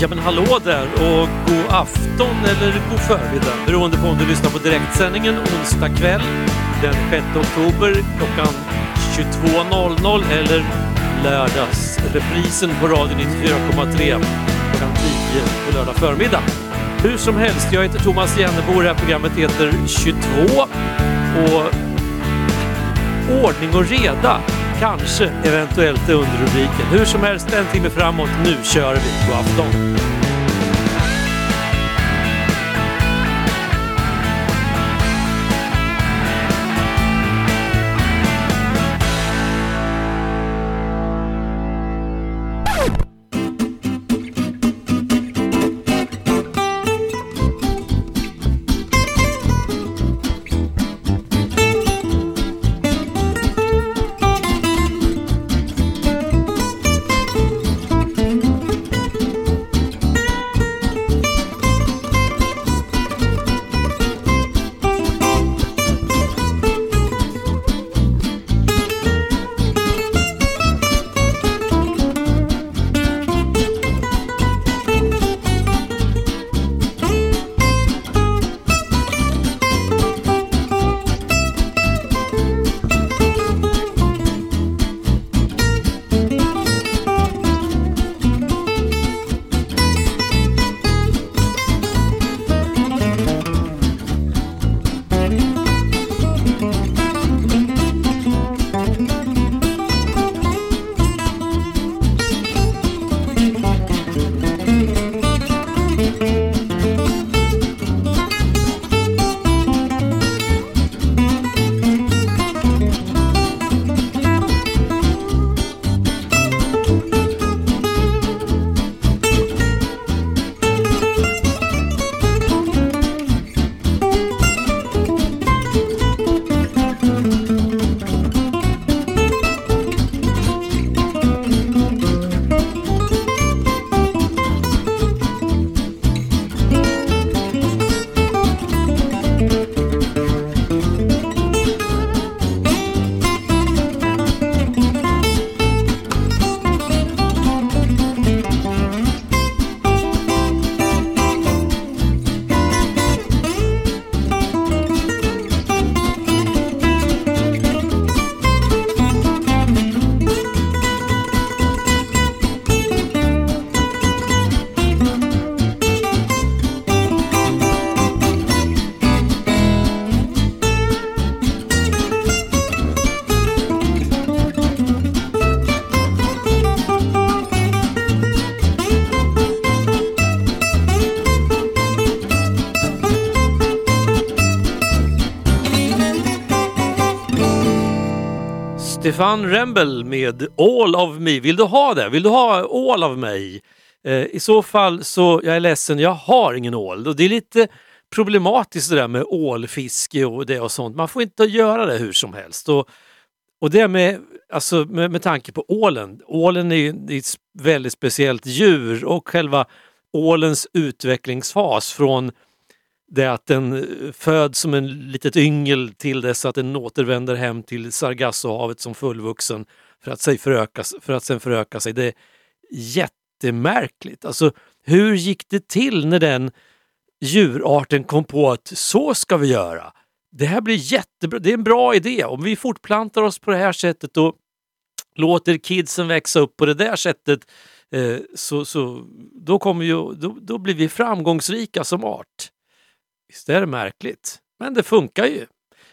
Ja men hallå där och god afton eller god förmiddag beroende på om du lyssnar på direktsändningen onsdag kväll den 6 oktober klockan 22.00 eller lördagsreprisen på Radio 94,3 klockan 10 på lördag förmiddag. Hur som helst, jag heter Thomas Jennebo det här programmet heter 22 och ordning och reda kanske eventuellt är underrubriken. Hur som helst, en timme framåt. Nu kör vi. God afton! Stefan Rembel med All of me. Vill du ha det? Vill du ha all of mig? Eh, I så fall så, jag är ledsen, jag har ingen ål. Och det är lite problematiskt det där med ålfiske och det och sånt. Man får inte göra det hur som helst. Och, och det med, alltså med, med tanke på ålen. Ålen är ju ett väldigt speciellt djur och själva ålens utvecklingsfas från det att den eh, föds som en litet yngel till dess att den återvänder hem till Sargassohavet som fullvuxen för att, sig föröka, för att sen föröka sig. Det är jättemärkligt. Alltså, hur gick det till när den djurarten kom på att så ska vi göra? Det här blir jättebra, det är en bra idé. Om vi fortplantar oss på det här sättet och låter kidsen växa upp på det där sättet eh, så, så då, kommer ju, då, då blir vi framgångsrika som art. Visst är det märkligt? Men det funkar ju.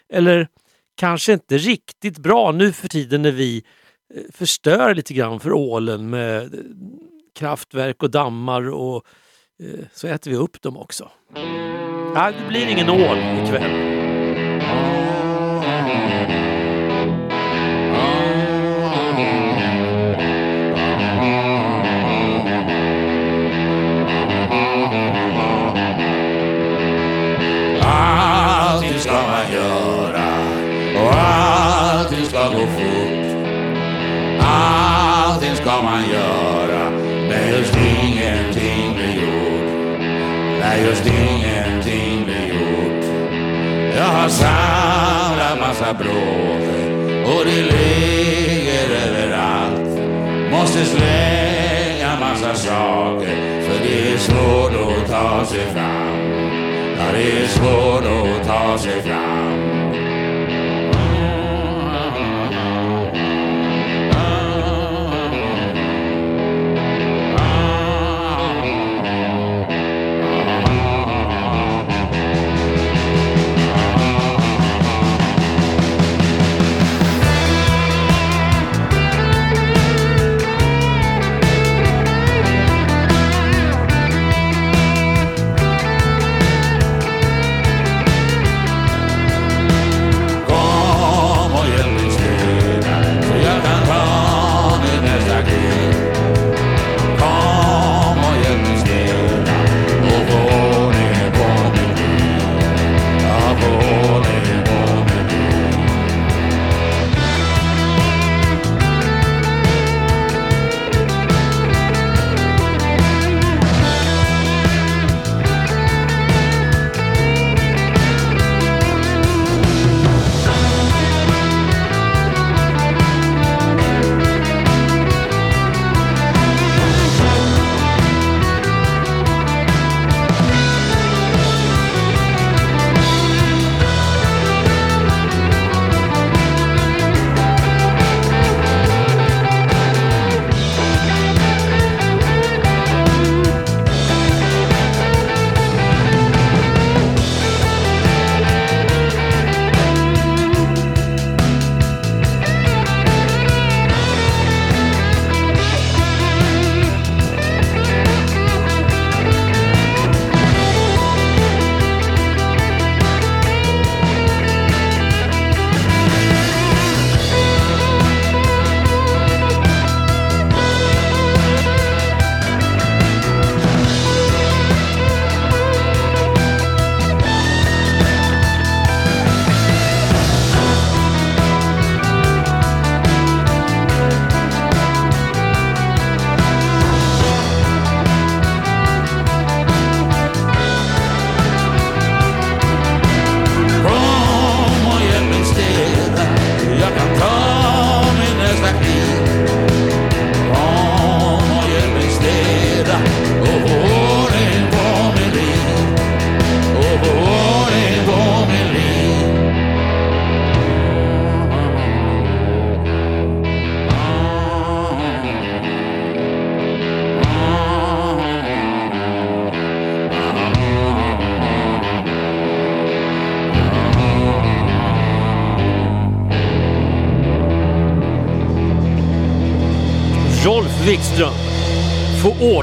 Eller kanske inte riktigt bra nu för tiden när vi eh, förstör lite grann för ålen med eh, kraftverk och dammar och eh, så äter vi upp dem också. Nej, det blir ingen ål ikväll. När just ingenting blir gjort. Jag har samlat massa bråk och det ligger överallt. Måste slänga massa saker för det är svårt att ta sig fram. Ja, det är svårt att ta sig fram.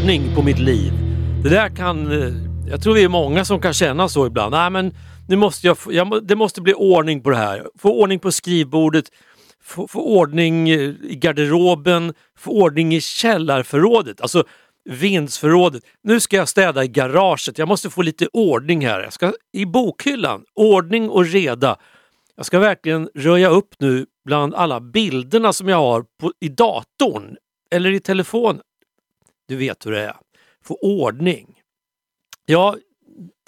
Ordning på mitt liv. Det där kan... Eh, jag tror vi är många som kan känna så ibland. Nej, men nu måste jag, jag, det måste bli ordning på det här. Få ordning på skrivbordet, få, få ordning eh, i garderoben, få ordning i källarförrådet. Alltså vindsförrådet. Nu ska jag städa i garaget. Jag måste få lite ordning här. Jag ska i bokhyllan. Ordning och reda. Jag ska verkligen röja upp nu bland alla bilderna som jag har på, i datorn eller i telefonen. Du vet hur det är. Få ordning. Jag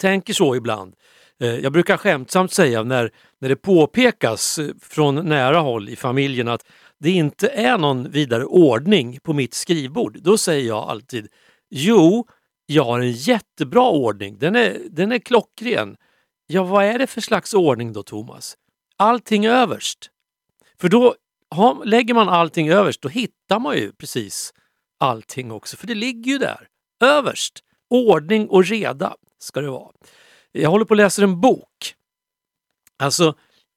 tänker så ibland. Eh, jag brukar skämtsamt säga när, när det påpekas eh, från nära håll i familjen att det inte är någon vidare ordning på mitt skrivbord. Då säger jag alltid Jo, jag har en jättebra ordning. Den är, den är klockren. Ja, vad är det för slags ordning då, Thomas? Allting överst. För då har, lägger man allting överst, då hittar man ju precis allting också. För det ligger ju där, överst. Ordning och reda ska det vara. Jag håller på att läsa en bok. Alltså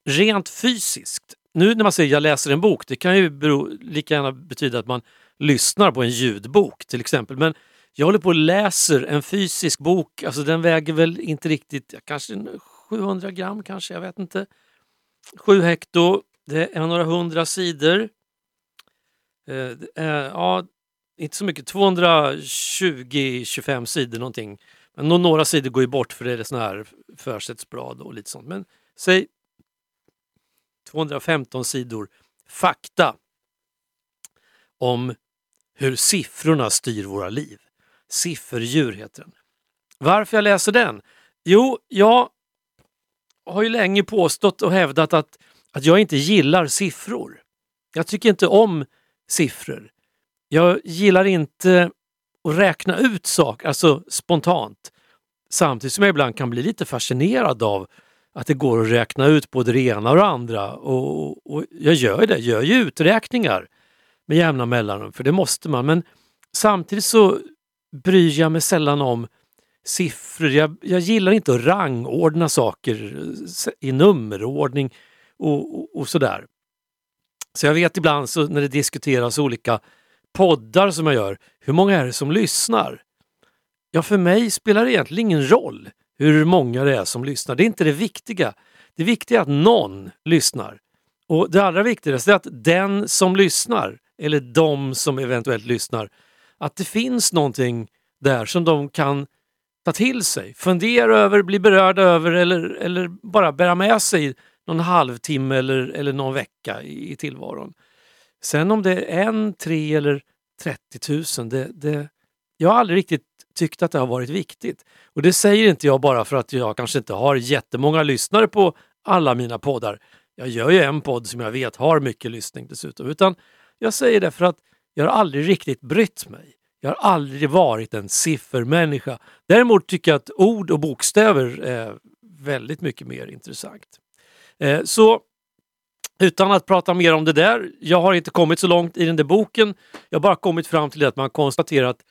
rent fysiskt. Nu när man säger jag läser en bok, det kan ju bero, lika gärna betyda att man lyssnar på en ljudbok till exempel. Men jag håller på och läser en fysisk bok. Alltså den väger väl inte riktigt, kanske 700 gram kanske, jag vet inte. 7 hekto, det är några hundra sidor. Eh, det är, ja, inte så mycket, 220-25 sidor någonting. Men några sidor går ju bort för det är såna här försättsblad och lite sånt. Men säg 215 sidor fakta om hur siffrorna styr våra liv. Sifferdjur heter den. Varför jag läser den? Jo, jag har ju länge påstått och hävdat att, att jag inte gillar siffror. Jag tycker inte om siffror. Jag gillar inte att räkna ut saker, alltså spontant. Samtidigt som jag ibland kan bli lite fascinerad av att det går att räkna ut både det ena och det andra. Och, och jag gör det, jag gör ju uträkningar med jämna mellanrum, för det måste man. Men samtidigt så bryr jag mig sällan om siffror. Jag, jag gillar inte att rangordna saker eh, i nummerordning och, och, och sådär. Så jag vet ibland så när det diskuteras olika poddar som jag gör, hur många är det som lyssnar? Ja, för mig spelar det egentligen ingen roll hur många det är som lyssnar. Det är inte det viktiga. Det viktiga är att någon lyssnar. Och det allra viktigaste är att den som lyssnar, eller de som eventuellt lyssnar, att det finns någonting där som de kan ta till sig, fundera över, bli berörda över eller, eller bara bära med sig någon halvtimme eller, eller någon vecka i, i tillvaron. Sen om det är en, tre eller 30 000, det, det, jag har aldrig riktigt tyckt att det har varit viktigt. Och det säger inte jag bara för att jag kanske inte har jättemånga lyssnare på alla mina poddar. Jag gör ju en podd som jag vet har mycket lyssning dessutom. Utan jag säger det för att jag har aldrig riktigt brytt mig. Jag har aldrig varit en siffermänniska. Däremot tycker jag att ord och bokstäver är väldigt mycket mer intressant. Eh, så utan att prata mer om det där, jag har inte kommit så långt i den där boken. Jag har bara kommit fram till att man konstaterar att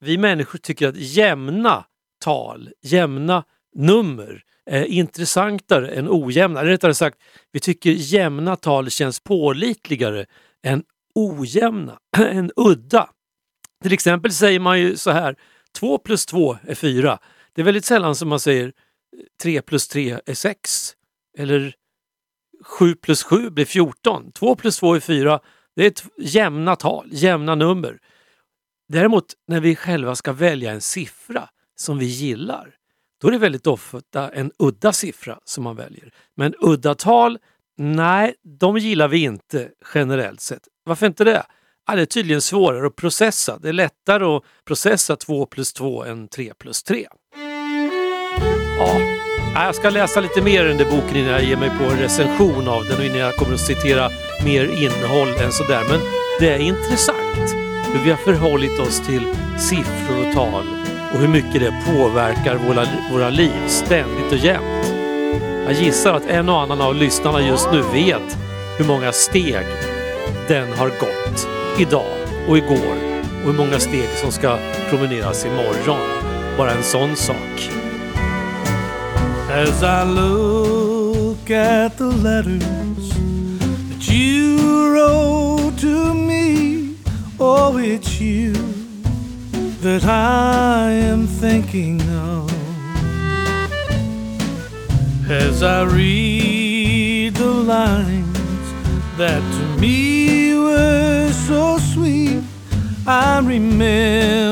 vi människor tycker att jämna tal, jämna nummer är intressantare än ojämna. Eller rättare sagt, vi tycker jämna tal känns pålitligare än ojämna, än udda. Till exempel säger man ju så här, 2 plus 2 är 4. Det är väldigt sällan som man säger eh, 3 plus 3 är 6. Eller 7 plus 7 blir 14. 2 plus 2 är 4. Det är jämna tal, jämna nummer. Däremot när vi själva ska välja en siffra som vi gillar, då är det väldigt ofta en udda siffra som man väljer. Men udda tal, nej, de gillar vi inte generellt sett. Varför inte det? Ja, det är tydligen svårare att processa. Det är lättare att processa 2 plus 2 än 3 plus 3. Ja, jag ska läsa lite mer i den där boken innan jag ger mig på en recension av den och innan jag kommer att citera mer innehåll än sådär. Men det är intressant hur vi har förhållit oss till siffror och tal och hur mycket det påverkar våra, våra liv ständigt och jämt. Jag gissar att en och annan av lyssnarna just nu vet hur många steg den har gått idag och igår och hur många steg som ska promeneras imorgon. Bara en sån sak. As I look at the letters that you wrote to me, oh, it's you that I am thinking of. As I read the lines that to me were so sweet, I remember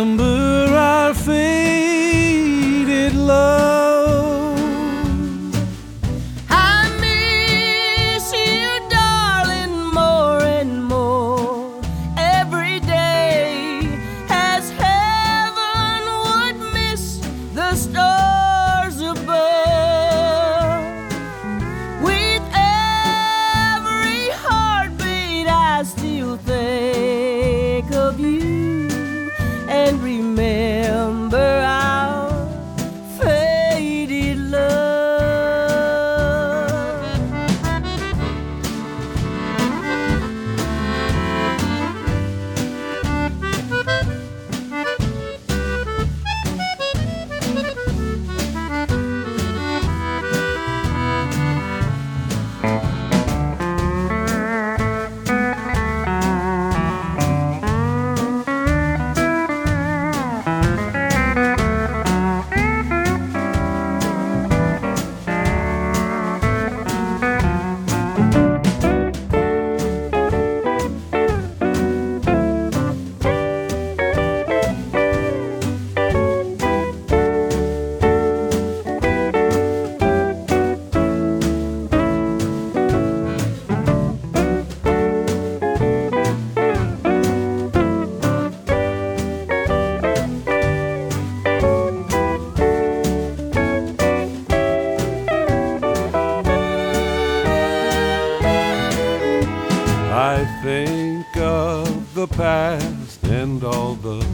the past and all the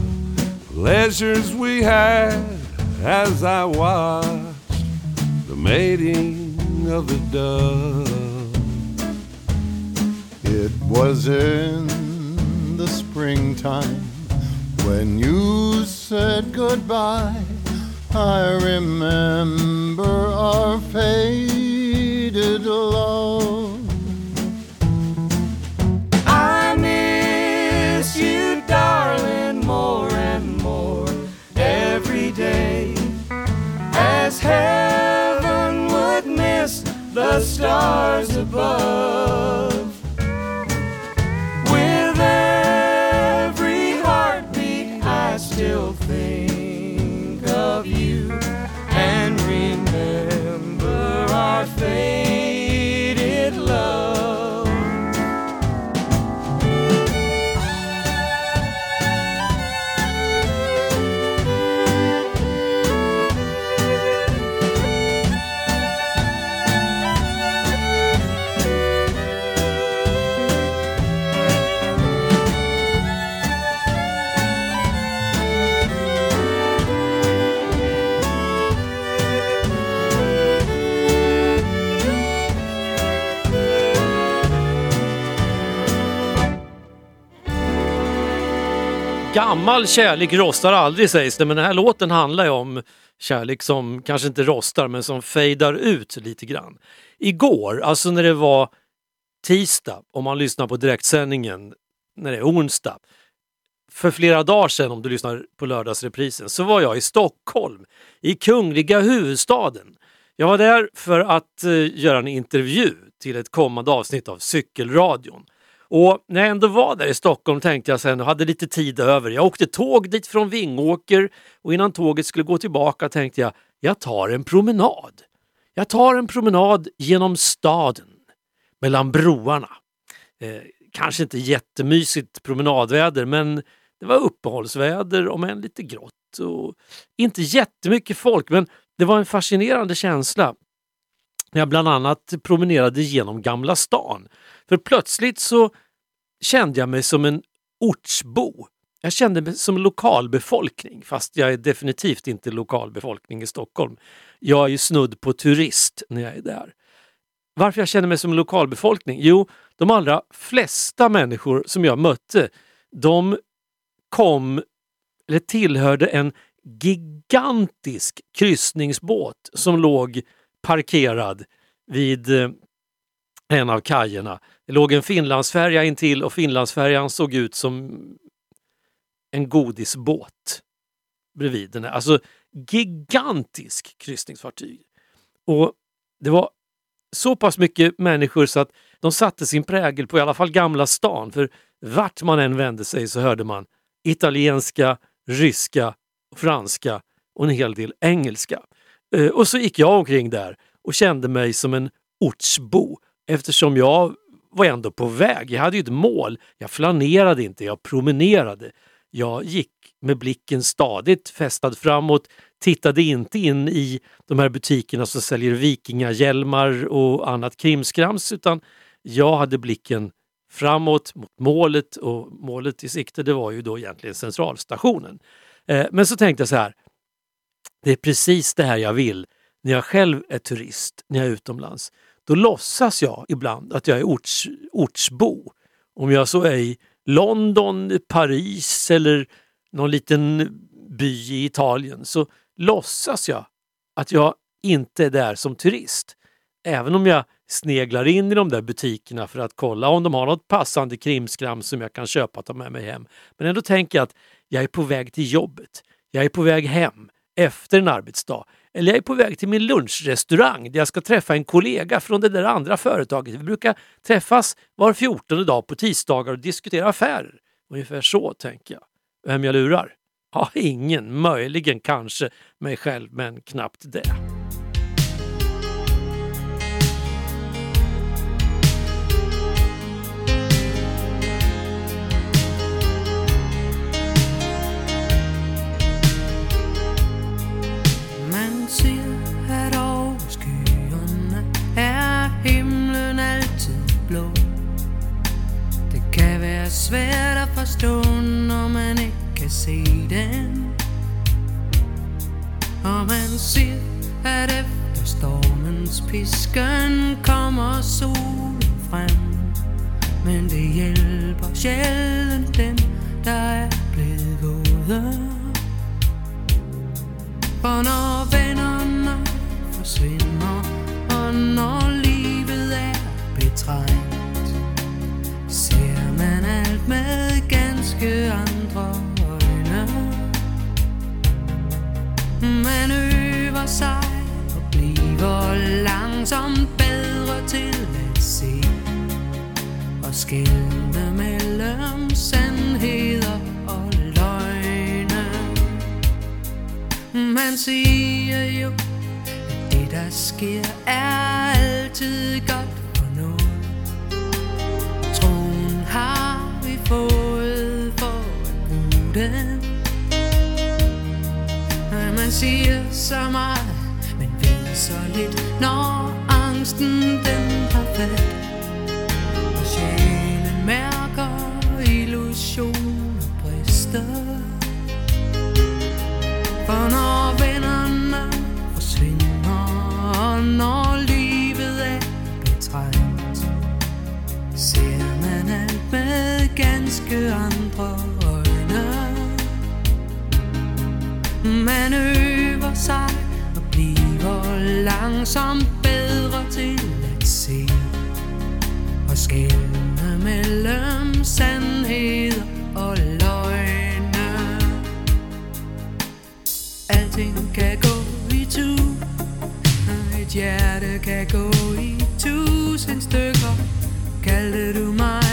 pleasures we had as I watched the mating of the dove. It was in the springtime when you said goodbye. I remember our faded the stars above. Gammal kärlek rostar aldrig sägs det, men den här låten handlar ju om kärlek som kanske inte rostar men som fejdar ut lite grann. Igår, alltså när det var tisdag, om man lyssnar på direktsändningen när det är onsdag, för flera dagar sedan om du lyssnar på lördagsreprisen, så var jag i Stockholm, i kungliga huvudstaden. Jag var där för att eh, göra en intervju till ett kommande avsnitt av Cykelradion. Och när jag ändå var där i Stockholm tänkte jag sen och hade lite tid över. Jag åkte tåg dit från Vingåker och innan tåget skulle gå tillbaka tänkte jag, jag tar en promenad. Jag tar en promenad genom staden, mellan broarna. Eh, kanske inte jättemysigt promenadväder men det var uppehållsväder om än lite grått och inte jättemycket folk men det var en fascinerande känsla när jag bland annat promenerade genom Gamla stan. För plötsligt så kände jag mig som en ortsbo. Jag kände mig som lokalbefolkning fast jag är definitivt inte lokalbefolkning i Stockholm. Jag är ju snudd på turist när jag är där. Varför jag känner mig som lokalbefolkning? Jo, de allra flesta människor som jag mötte de kom eller tillhörde en gigantisk kryssningsbåt som låg parkerad vid eh, en av kajerna. Det låg en Finlandsfärja intill och Finlandsfärjan såg ut som en godisbåt bredvid den. här. Alltså gigantisk kryssningsfartyg. Och det var så pass mycket människor så att de satte sin prägel på i alla fall Gamla stan. För vart man än vände sig så hörde man italienska, ryska, franska och en hel del engelska. Eh, och så gick jag omkring där och kände mig som en ortsbo eftersom jag var ändå på väg. Jag hade ju ett mål. Jag flanerade inte, jag promenerade. Jag gick med blicken stadigt fästad framåt, tittade inte in i de här butikerna som säljer vikingahjälmar och annat krimskrams utan jag hade blicken framåt mot målet och målet i sikte det var ju då egentligen centralstationen. Eh, men så tänkte jag så här, det är precis det här jag vill när jag själv är turist, när jag är utomlands. Då låtsas jag ibland att jag är orts, ortsbo. Om jag så är i London, Paris eller någon liten by i Italien så låtsas jag att jag inte är där som turist. Även om jag sneglar in i de där butikerna för att kolla om de har något passande krimskram som jag kan köpa och ta med mig hem. Men ändå tänker jag att jag är på väg till jobbet. Jag är på väg hem efter en arbetsdag. Eller jag är på väg till min lunchrestaurang där jag ska träffa en kollega från det där andra företaget. Vi brukar träffas var fjortonde dag på tisdagar och diskutera affärer. Ungefär så tänker jag. Vem jag lurar? Ja, ingen. Möjligen kanske mig själv, men knappt det. jag svära fast honom men icke siden. Om en sill är efter stormens piskan kommer solen fram. Men det hjälper sällan den där är blivit gode. För när vännerna försvinner och när livet är beträngt øver sig og bliver langsomt bedre til at se. Og skelne mellem sandheder og løgne. Man siger jo, at det der sker er altid godt for noget Troen har vi fået. Siger så meget, men ved så lidt, når angsten den har fat. Og sjælen mærker illusioner brister. For når vennerne forsvinder, og når livet er betrængt, ser man alt med ganske andre Man øver sig og bliver langsomt bedre til at se. Og skælne mellem sandhed og løgne. Alting kan gå i tu. Et hjerte kan gå i tusind stykker Kaldte du mig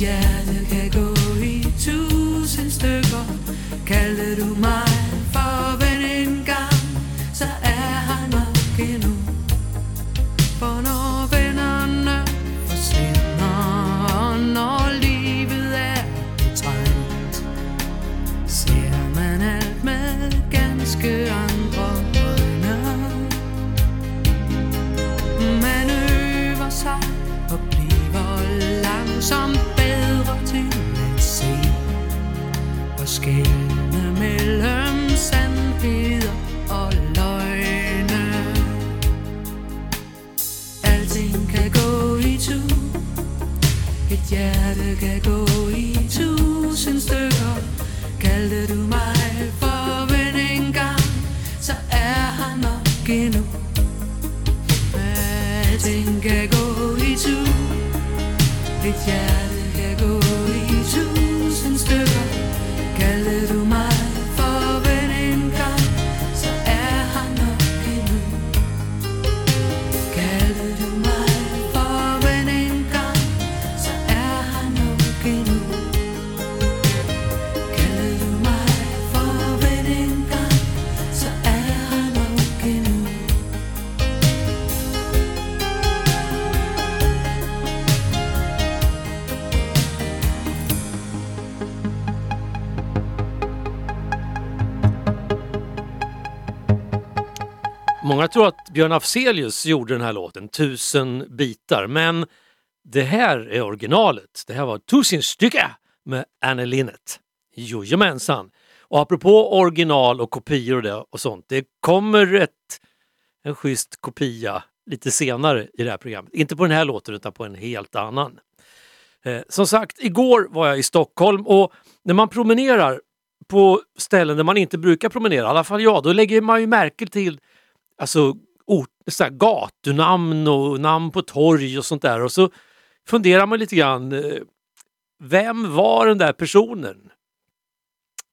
Hjärtat kan gå i tusen stycken. Kallar du mig för vän en gång, Så är han nog endnu Björn Afzelius gjorde den här låten, Tusen bitar, men det här är originalet. Det här var Tusen stycke med Anne Linnet. Jojomensan! Och apropå original och kopior och, det och sånt, det kommer ett, en schysst kopia lite senare i det här programmet. Inte på den här låten utan på en helt annan. Eh, som sagt, igår var jag i Stockholm och när man promenerar på ställen där man inte brukar promenera, i alla fall jag, då lägger man ju märke till alltså, så här, gatunamn och namn på torg och sånt där. Och så funderar man lite grann, eh, vem var den där personen?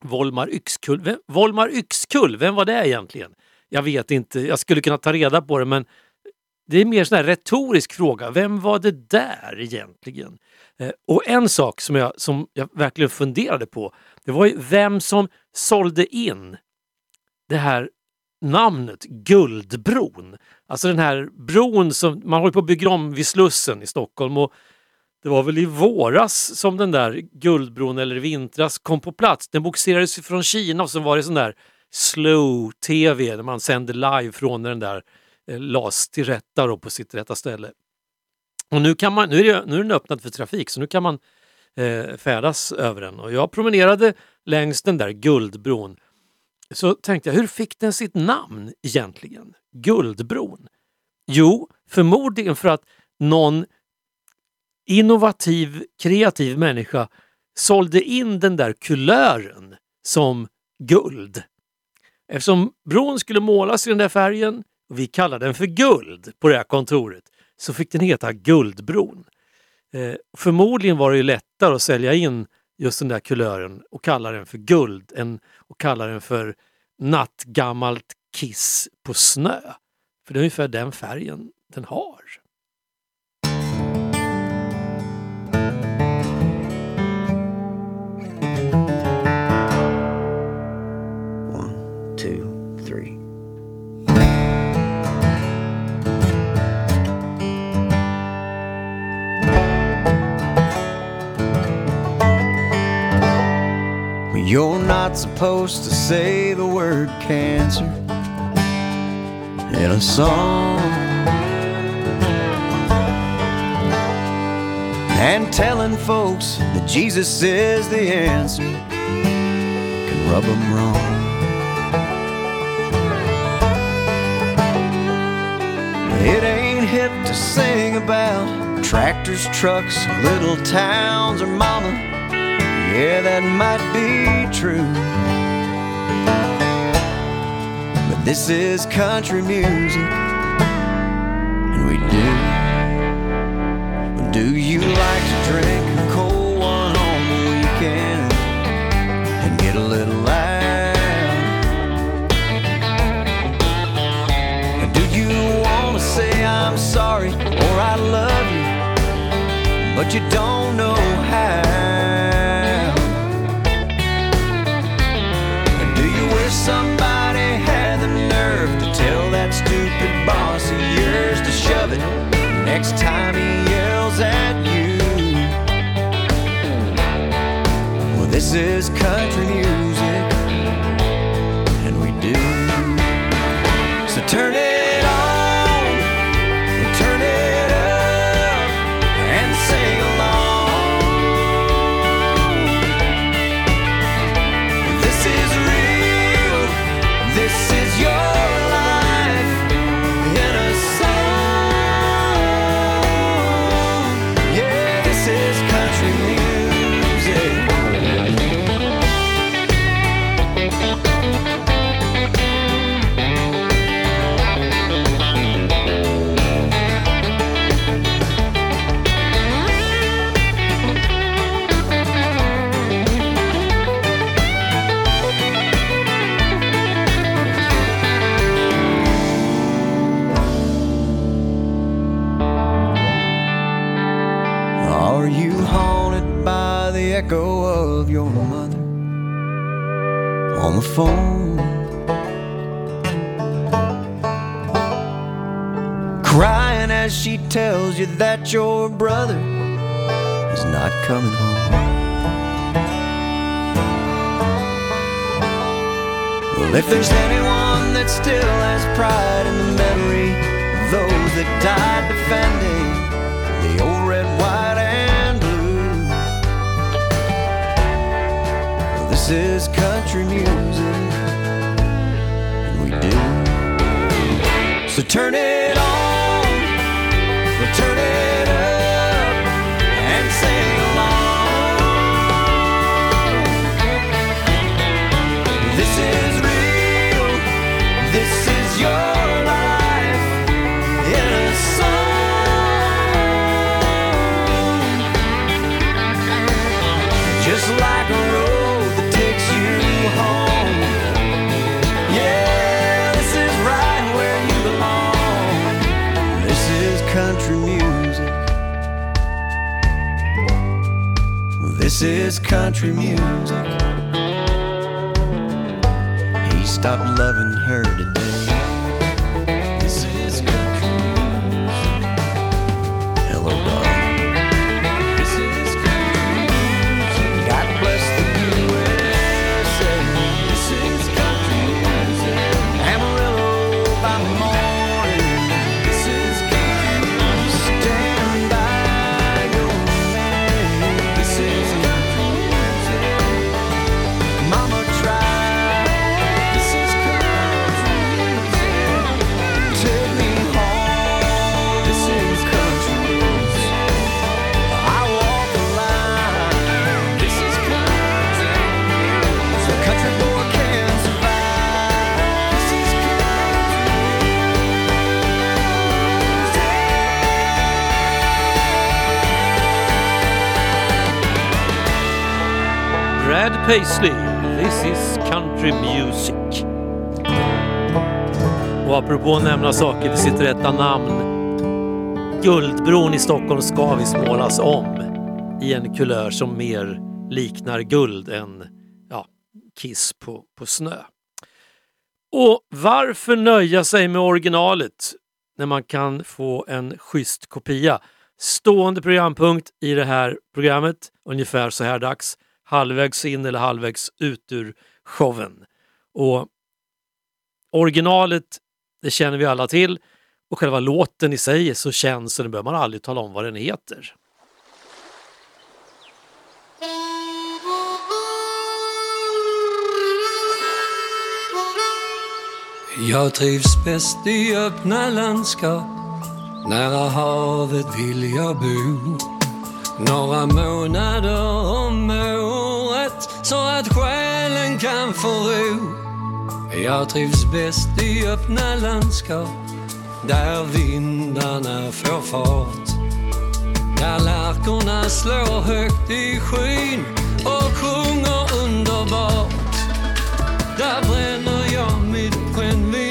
Volmar Yxkull, vem, Volmar Yxkull, vem var det egentligen? Jag vet inte, jag skulle kunna ta reda på det men det är mer sån här retorisk fråga. Vem var det där egentligen? Eh, och en sak som jag, som jag verkligen funderade på, det var ju vem som sålde in det här namnet Guldbron. Alltså den här bron som man håller på att bygga om vid Slussen i Stockholm. Och det var väl i våras som den där Guldbron eller i vintras kom på plats. Den bogserades från Kina och så var det sån där slow-tv när man sände live från när den där eh, till rätta då på sitt rätta ställe. Och nu, kan man, nu, är, det, nu är den öppnad för trafik så nu kan man eh, färdas över den. Och jag promenerade längs den där Guldbron. Så tänkte jag, hur fick den sitt namn egentligen? Guldbron? Jo, förmodligen för att någon innovativ, kreativ människa sålde in den där kulören som guld. Eftersom bron skulle målas i den där färgen och vi kallade den för guld på det här kontoret så fick den heta Guldbron. Eh, förmodligen var det ju lättare att sälja in just den där kulören och kallar den för guld en, och kallar den för nattgammalt kiss på snö. För det är ungefär den färgen den har. Not supposed to say the word cancer in a song. And telling folks that Jesus is the answer can rub them wrong. It ain't hip to sing about tractors, trucks, little towns, or mama. Yeah, that might be true. But this is country music, and we do. Do you like to drink a cold one on the weekend and get a little loud? Do you want to say I'm sorry or I love you, but you don't this is country music, if there's anyone that still has pride in the memory of those that died defending the old red, white, and blue. This is country music, and we do. So turn it This is country music. He stopped loving her today. Paisley, This is Country Music. Och apropå att nämna saker vid sitt rätta namn. Guldbron i Stockholm ska visst målas om i en kulör som mer liknar guld än ja, kiss på, på snö. Och varför nöja sig med originalet när man kan få en schysst kopia? Stående programpunkt i det här programmet, ungefär så här dags, halvvägs in eller halvvägs ut ur showen. Och originalet, det känner vi alla till och själva låten i sig är så känd så den behöver man aldrig tala om vad den heter. Jag trivs bäst i öppna landskap Nära havet vill jag bo Några månader att själen kan få ro. Jag trivs bäst i öppna landskap Där vindarna får fart. Där lärkorna slår högt i skyn Och sjunger underbart. Där bränner jag mitt brännvin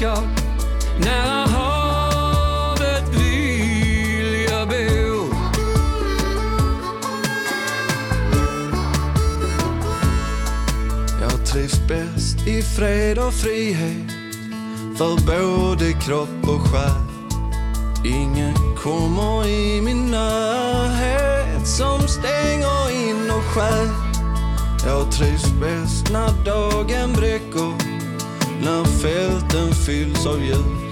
landskap nära havet vill jag bo. Jag trivs bäst i fred och frihet för både kropp och själ. Ingen kommer i min närhet som stänger in och stjäl. Jag trivs bäst när dagen bräcker, när fälten fylls av ljus.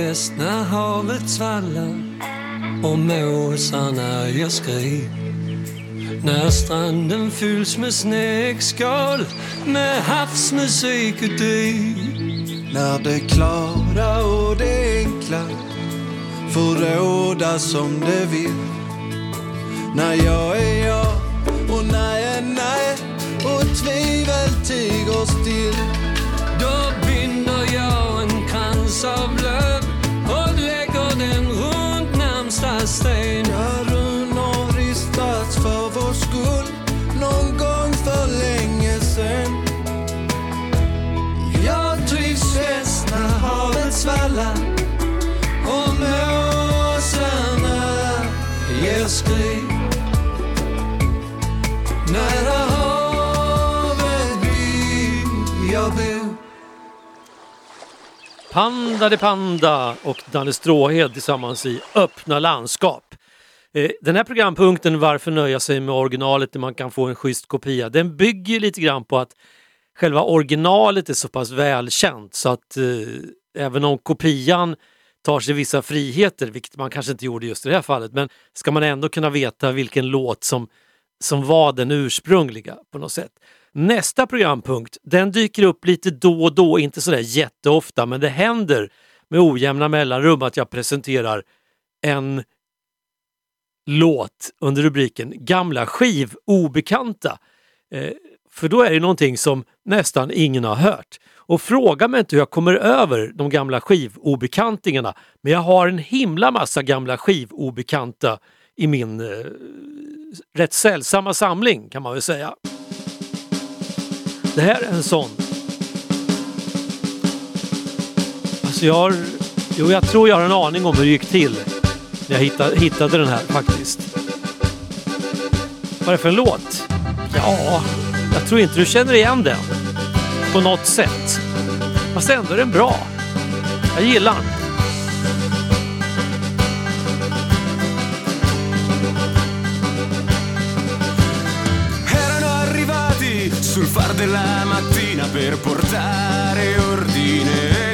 Bäst när havet svallar och måsarna gör skri. När stranden fylls med snäckskal med havsmusik uti. När det klara och det enkla får råda som det vill. När jag är jag och nej är nej och tvivel tiger still. Då binder jag en krans av Panda de Panda och Danne Stråhed tillsammans i Öppna landskap. Eh, den här programpunkten Varför nöja sig med originalet när man kan få en schysst kopia, den bygger lite grann på att själva originalet är så pass välkänt så att eh, även om kopian tar sig vissa friheter, vilket man kanske inte gjorde just i det här fallet, men ska man ändå kunna veta vilken låt som, som var den ursprungliga på något sätt. Nästa programpunkt, den dyker upp lite då och då, inte sådär jätteofta, men det händer med ojämna mellanrum att jag presenterar en låt under rubriken Gamla skivobekanta. Eh, för då är det någonting som nästan ingen har hört. Och fråga mig inte hur jag kommer över de gamla skivobekantingarna, men jag har en himla massa gamla skivobekanta i min eh, rätt sällsamma samling kan man väl säga. Det här är en sån. Alltså jag har, jo jag tror jag har en aning om hur det gick till när jag hittade, hittade den här faktiskt. Vad är det för en låt? Ja, jag tror inte du känner igen den. På något sätt. Fast ändå är den bra. Jag gillar den. Far della mattina per portare ordine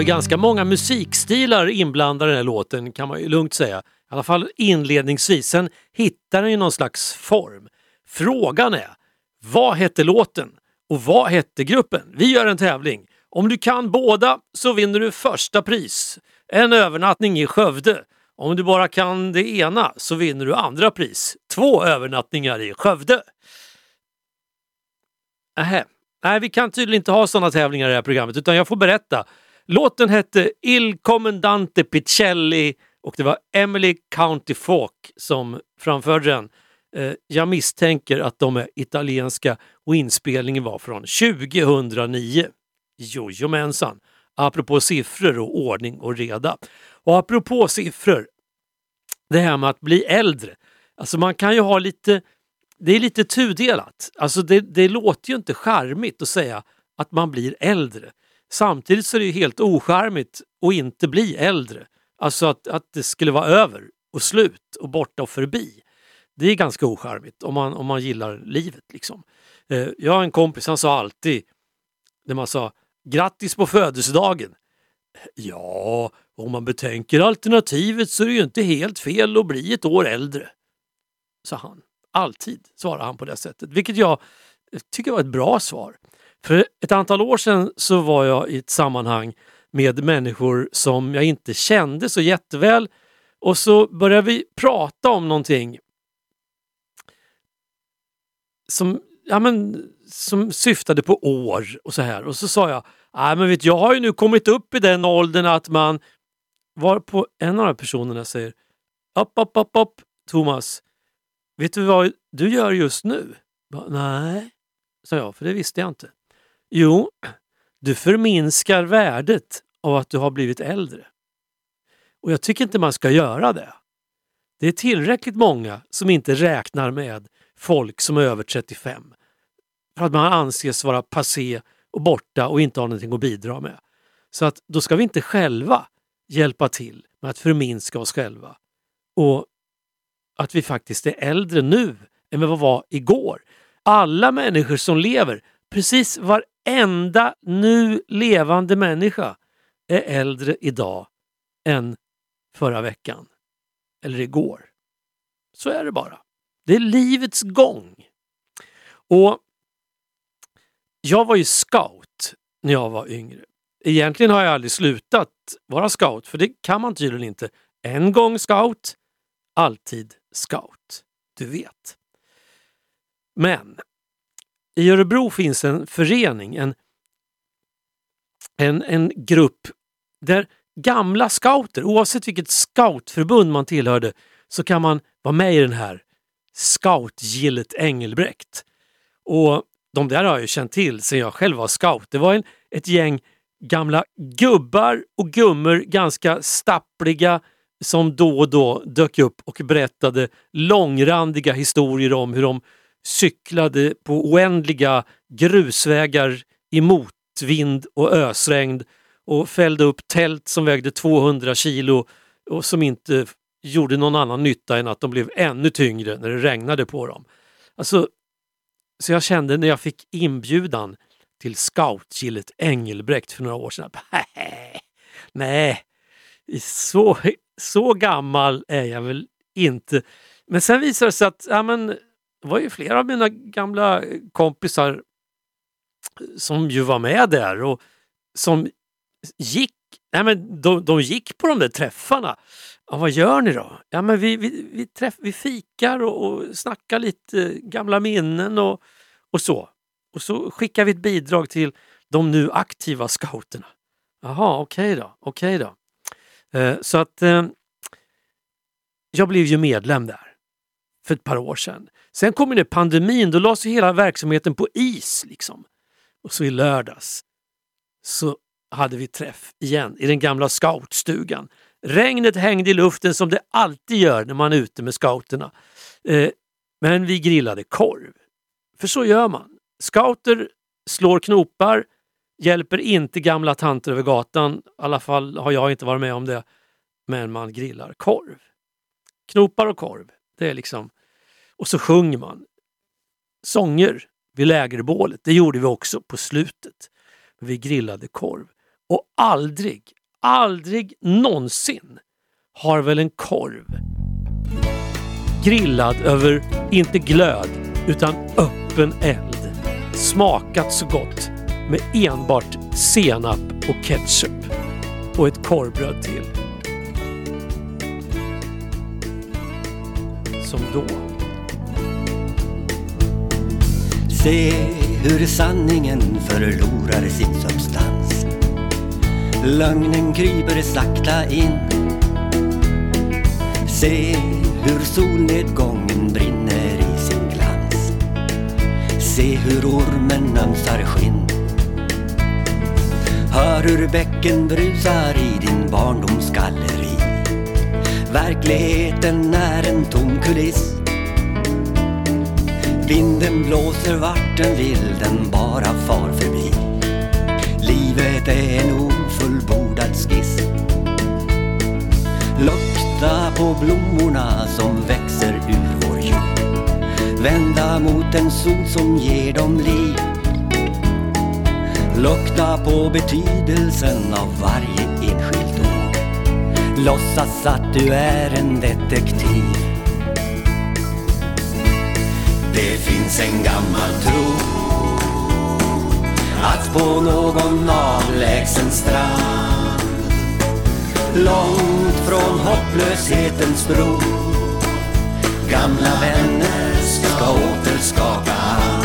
var ju ganska många musikstilar inblandade i den här låten kan man ju lugnt säga. I alla fall inledningsvis. Sen hittar den ju någon slags form. Frågan är, vad hette låten och vad hette gruppen? Vi gör en tävling. Om du kan båda så vinner du första pris. En övernattning i Skövde. Om du bara kan det ena så vinner du andra pris. Två övernattningar i Skövde. Nähä. Nej, vi kan tydligen inte ha sådana tävlingar i det här programmet utan jag får berätta. Låten hette Il Commandante Picelli och det var Emily County Folk som framförde den. Eh, jag misstänker att de är italienska och inspelningen var från 2009. Jojomensan! Apropå siffror och ordning och reda. Och apropå siffror, det här med att bli äldre. Alltså man kan ju ha lite, det är lite tudelat. Alltså det, det låter ju inte charmigt att säga att man blir äldre. Samtidigt så är det ju helt ocharmigt att inte bli äldre. Alltså att, att det skulle vara över och slut och borta och förbi. Det är ganska ocharmigt om man, om man gillar livet. liksom. Eh, jag har en kompis, han sa alltid när man sa grattis på födelsedagen. Ja, om man betänker alternativet så är det ju inte helt fel att bli ett år äldre. Sa han. Alltid svarade han på det sättet, vilket jag tycker var ett bra svar. För ett antal år sedan så var jag i ett sammanhang med människor som jag inte kände så jätteväl och så började vi prata om någonting som, ja men, som syftade på år och så här. Och så sa jag, Nej, men vet, jag har ju nu kommit upp i den åldern att man... Var på en av de här personerna säger, upp, upp, upp, upp, Thomas, vet du vad du gör just nu? Bara, Nej, sa jag, för det visste jag inte. Jo, du förminskar värdet av att du har blivit äldre. Och jag tycker inte man ska göra det. Det är tillräckligt många som inte räknar med folk som är över 35. För att man anses vara passé och borta och inte har någonting att bidra med. Så att då ska vi inte själva hjälpa till med att förminska oss själva. Och att vi faktiskt är äldre nu än vad vi var igår. Alla människor som lever, precis var Enda nu levande människa är äldre idag än förra veckan. Eller igår. Så är det bara. Det är livets gång. Och jag var ju scout när jag var yngre. Egentligen har jag aldrig slutat vara scout, för det kan man tydligen inte. En gång scout, alltid scout. Du vet. Men i Örebro finns en förening, en, en, en grupp där gamla scouter, oavsett vilket scoutförbund man tillhörde, så kan man vara med i den här scoutgillet Engelbrekt. Och de där har jag ju känt till sedan jag själv var scout. Det var en, ett gäng gamla gubbar och gummor, ganska stappliga, som då och då dök upp och berättade långrandiga historier om hur de cyklade på oändliga grusvägar i motvind och ösregn och fällde upp tält som vägde 200 kilo och som inte gjorde någon annan nytta än att de blev ännu tyngre när det regnade på dem. Alltså, så jag kände när jag fick inbjudan till scoutgillet Engelbrekt för några år sedan. Nej, så, så gammal är jag väl inte. Men sen visade det sig att ja, men, det var ju flera av mina gamla eh, kompisar eh, som ju var med där och som gick, nej men de, de gick på de där träffarna. Ja, vad gör ni då? Ja, men vi, vi, vi, träff, vi fikar och, och snackar lite gamla minnen och, och så. Och så skickar vi ett bidrag till de nu aktiva scouterna. Jaha, okej okay då. Okay då. Eh, så att eh, jag blev ju medlem där för ett par år sedan. Sen kom ju pandemin, då lades hela verksamheten på is. liksom. Och så i lördags så hade vi träff igen i den gamla scoutstugan. Regnet hängde i luften som det alltid gör när man är ute med scouterna. Eh, men vi grillade korv. För så gör man. Scouter slår knopar, hjälper inte gamla tanter över gatan. I alla fall har jag inte varit med om det. Men man grillar korv. Knopar och korv. Det är liksom... Och så sjunger man sånger vid lägerbålet. Det gjorde vi också på slutet. Vi grillade korv. Och aldrig, aldrig någonsin har väl en korv grillad över, inte glöd, utan öppen eld smakat så gott med enbart senap och ketchup och ett korvbröd till. Som då. Se hur sanningen förlorar sin substans. Lögnen kryper sakta in. Se hur solnedgången brinner i sin glans. Se hur ormen ömsar skinn. Hör hur bäcken brusar i din barndoms galleri. Verkligheten är en tom kuliss. Vinden blåser vart den vill, den bara far förbi. Livet är en ofullbordad skiss. Lukta på blommorna som växer ur vår jord. vända mot en sol som ger dem liv. Lukta på betydelsen av varje enskilt ord. Låtsas att du är en detektiv. Det finns en gammal tro att på någon avlägsen strand långt från hopplöshetens bro gamla vänner ska återskaka hand.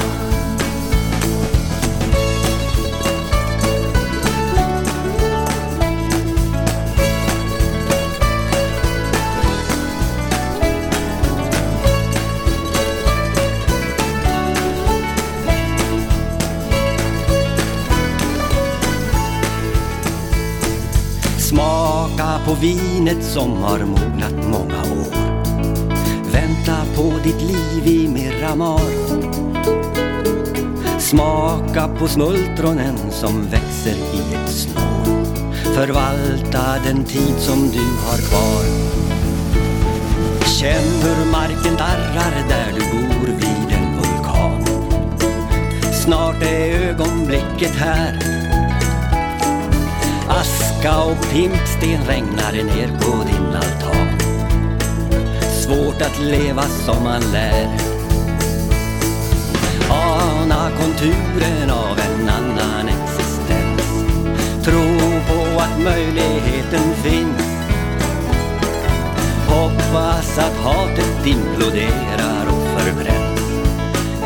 Smaka på vinet som har mognat många år. Vänta på ditt liv i Miramar. Smaka på smultronen som växer i ett snår. Förvalta den tid som du har kvar. Känn hur marken darrar där du bor vid en vulkan. Snart är ögonblicket här Aska och pimpsten regnar ner på din altan. Svårt att leva som man lär. Ana konturen av en annan existens. Tro på att möjligheten finns. Hoppas att hatet imploderar och förbränns.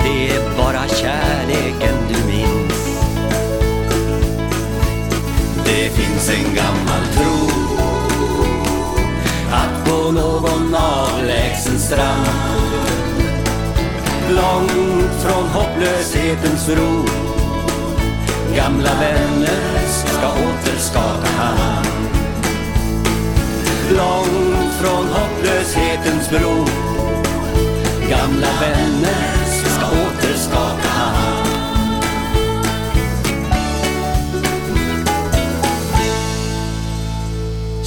Det är bara kärleken det finns en gammal tro att på någon avlägsen strand långt från hopplöshetens ro gamla vänner ska återskaka hand. Långt från hopplöshetens bro gamla vänner ska återskaka hand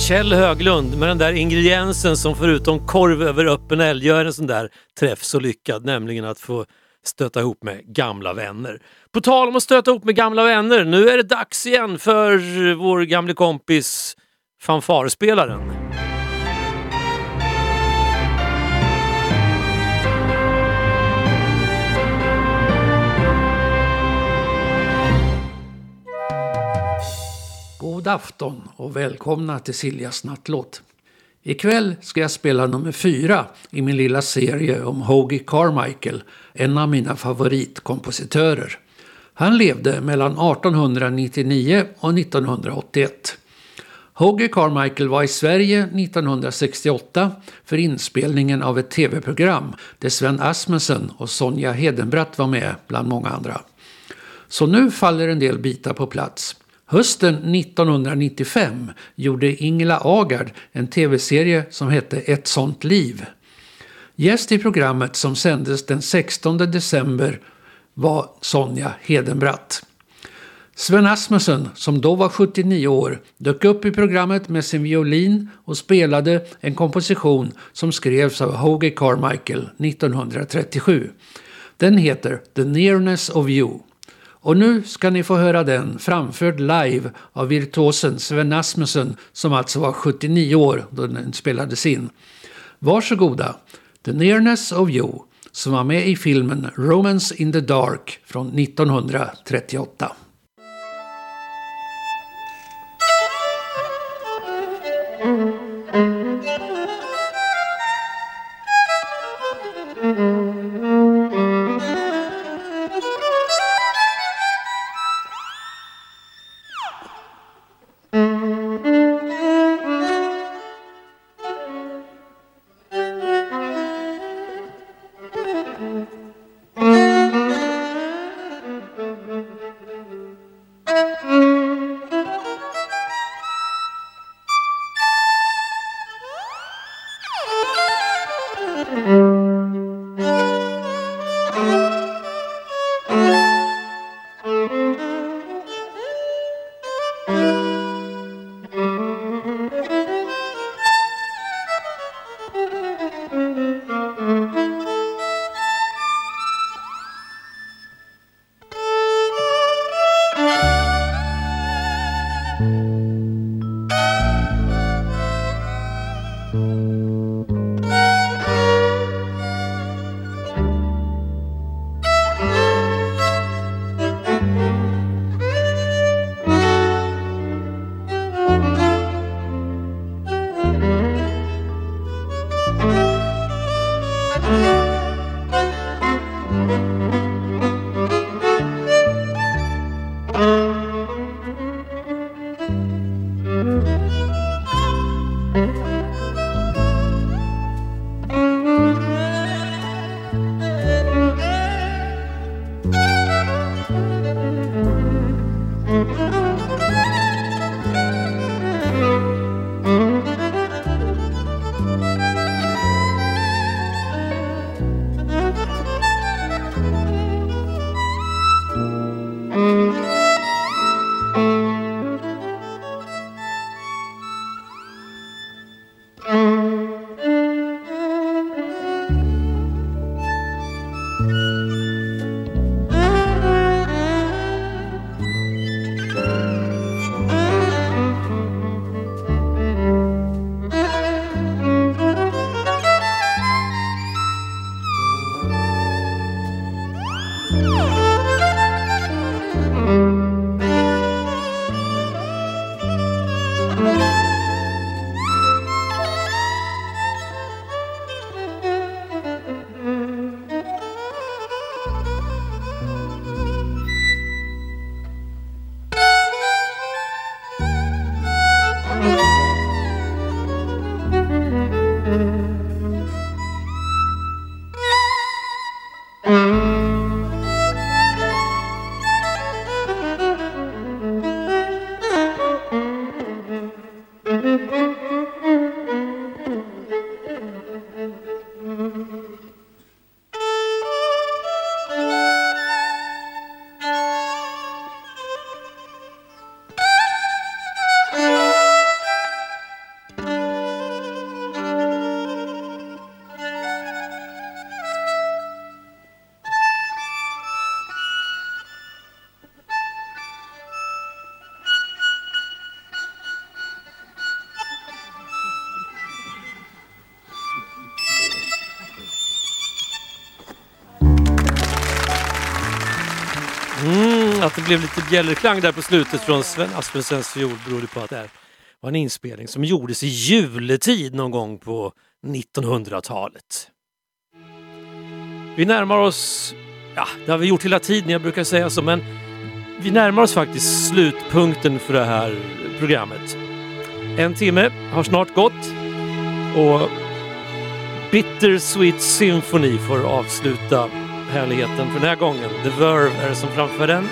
Kjell Höglund med den där ingrediensen som förutom korv över öppen eld gör en sån där träff så lyckad, nämligen att få stöta ihop med gamla vänner. På tal om att stöta ihop med gamla vänner, nu är det dags igen för vår gamle kompis fanfarspelaren. God afton och välkomna till Siljas nattlåt. Ikväll ska jag spela nummer fyra i min lilla serie om Hoagie Carmichael, en av mina favoritkompositörer. Han levde mellan 1899 och 1981. Hoagie Carmichael var i Sverige 1968 för inspelningen av ett tv-program där Sven Asmussen och Sonja Hedenbratt var med bland många andra. Så nu faller en del bitar på plats. Hösten 1995 gjorde Ingela Agard en tv-serie som hette Ett sånt liv. Gäst i programmet som sändes den 16 december var Sonja Hedenbratt. Sven Asmussen, som då var 79 år, dök upp i programmet med sin violin och spelade en komposition som skrevs av Hoagy Carmichael 1937. Den heter The Nearness of You. Och nu ska ni få höra den framförd live av virtuosen Sven Asmussen som alltså var 79 år då den spelades in. Varsågoda! The Nearness of You som var med i filmen Romance in the Dark från 1938. Mm-hmm. blev lite bjällerklang där på slutet från Sven alltså Aspensens fiol berodde på att det här var en inspelning som gjordes i juletid någon gång på 1900-talet. Vi närmar oss, ja det har vi gjort hela tiden, jag brukar säga så, men vi närmar oss faktiskt slutpunkten för det här programmet. En timme har snart gått och Bittersweet Symphony får avsluta härligheten för den här gången. The Verve är det som framför den.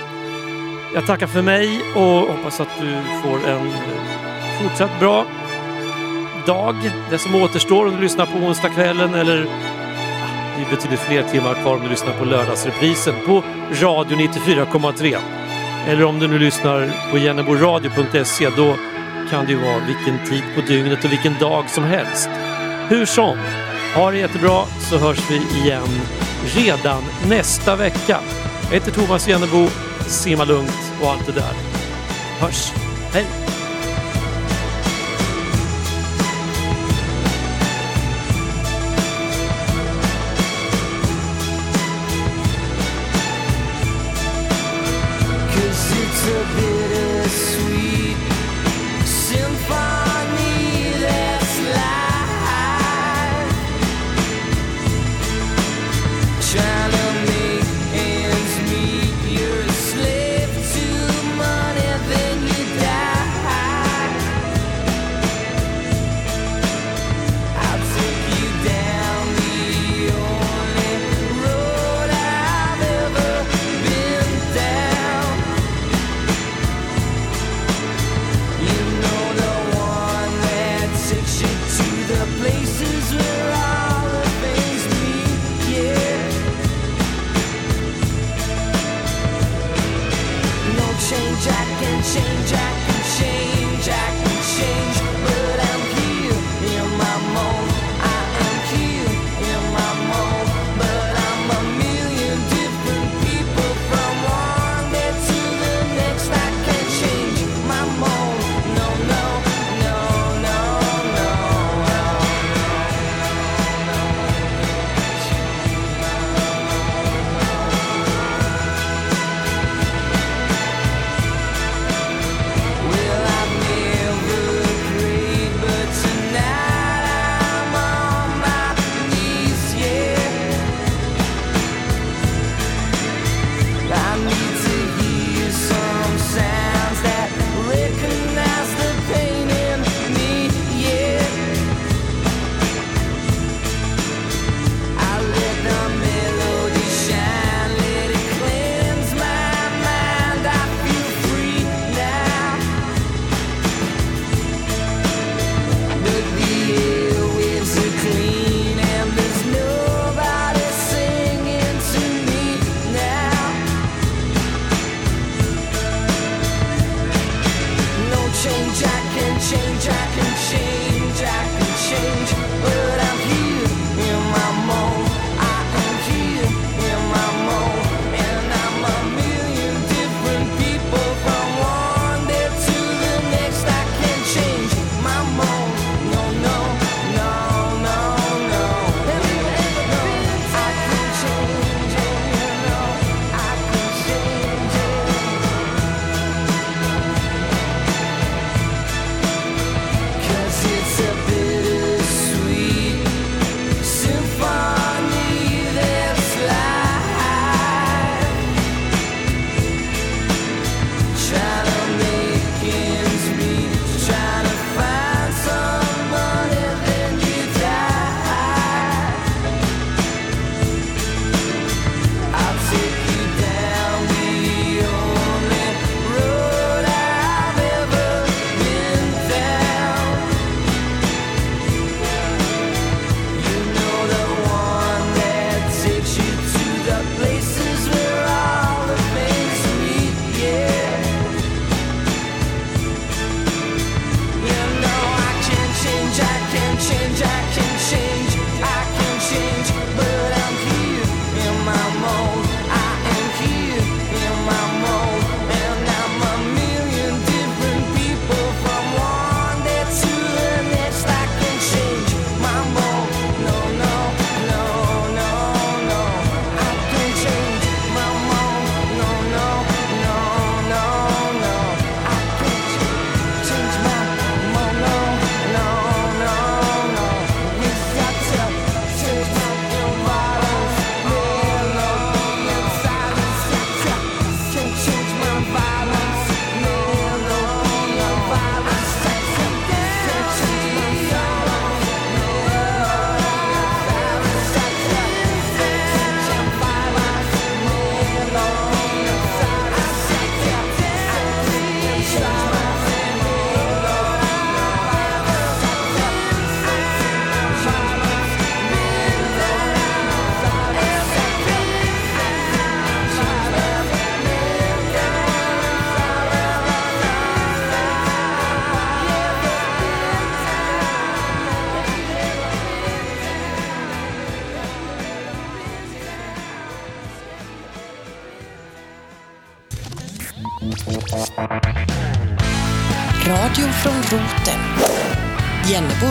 Jag tackar för mig och hoppas att du får en fortsatt bra dag. Det som återstår om du lyssnar på onsdagskvällen eller det är betydligt fler timmar kvar om du lyssnar på lördagsreprisen på Radio 94,3. Eller om du nu lyssnar på jenneboradio.se då kan det ju vara vilken tid på dygnet och vilken dag som helst. Hur som, ha det jättebra så hörs vi igen redan nästa vecka. Jag heter Thomas Jennebo, simma lugnt och allt det där. Hörs, hej!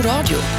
Radio. Det räcker långt.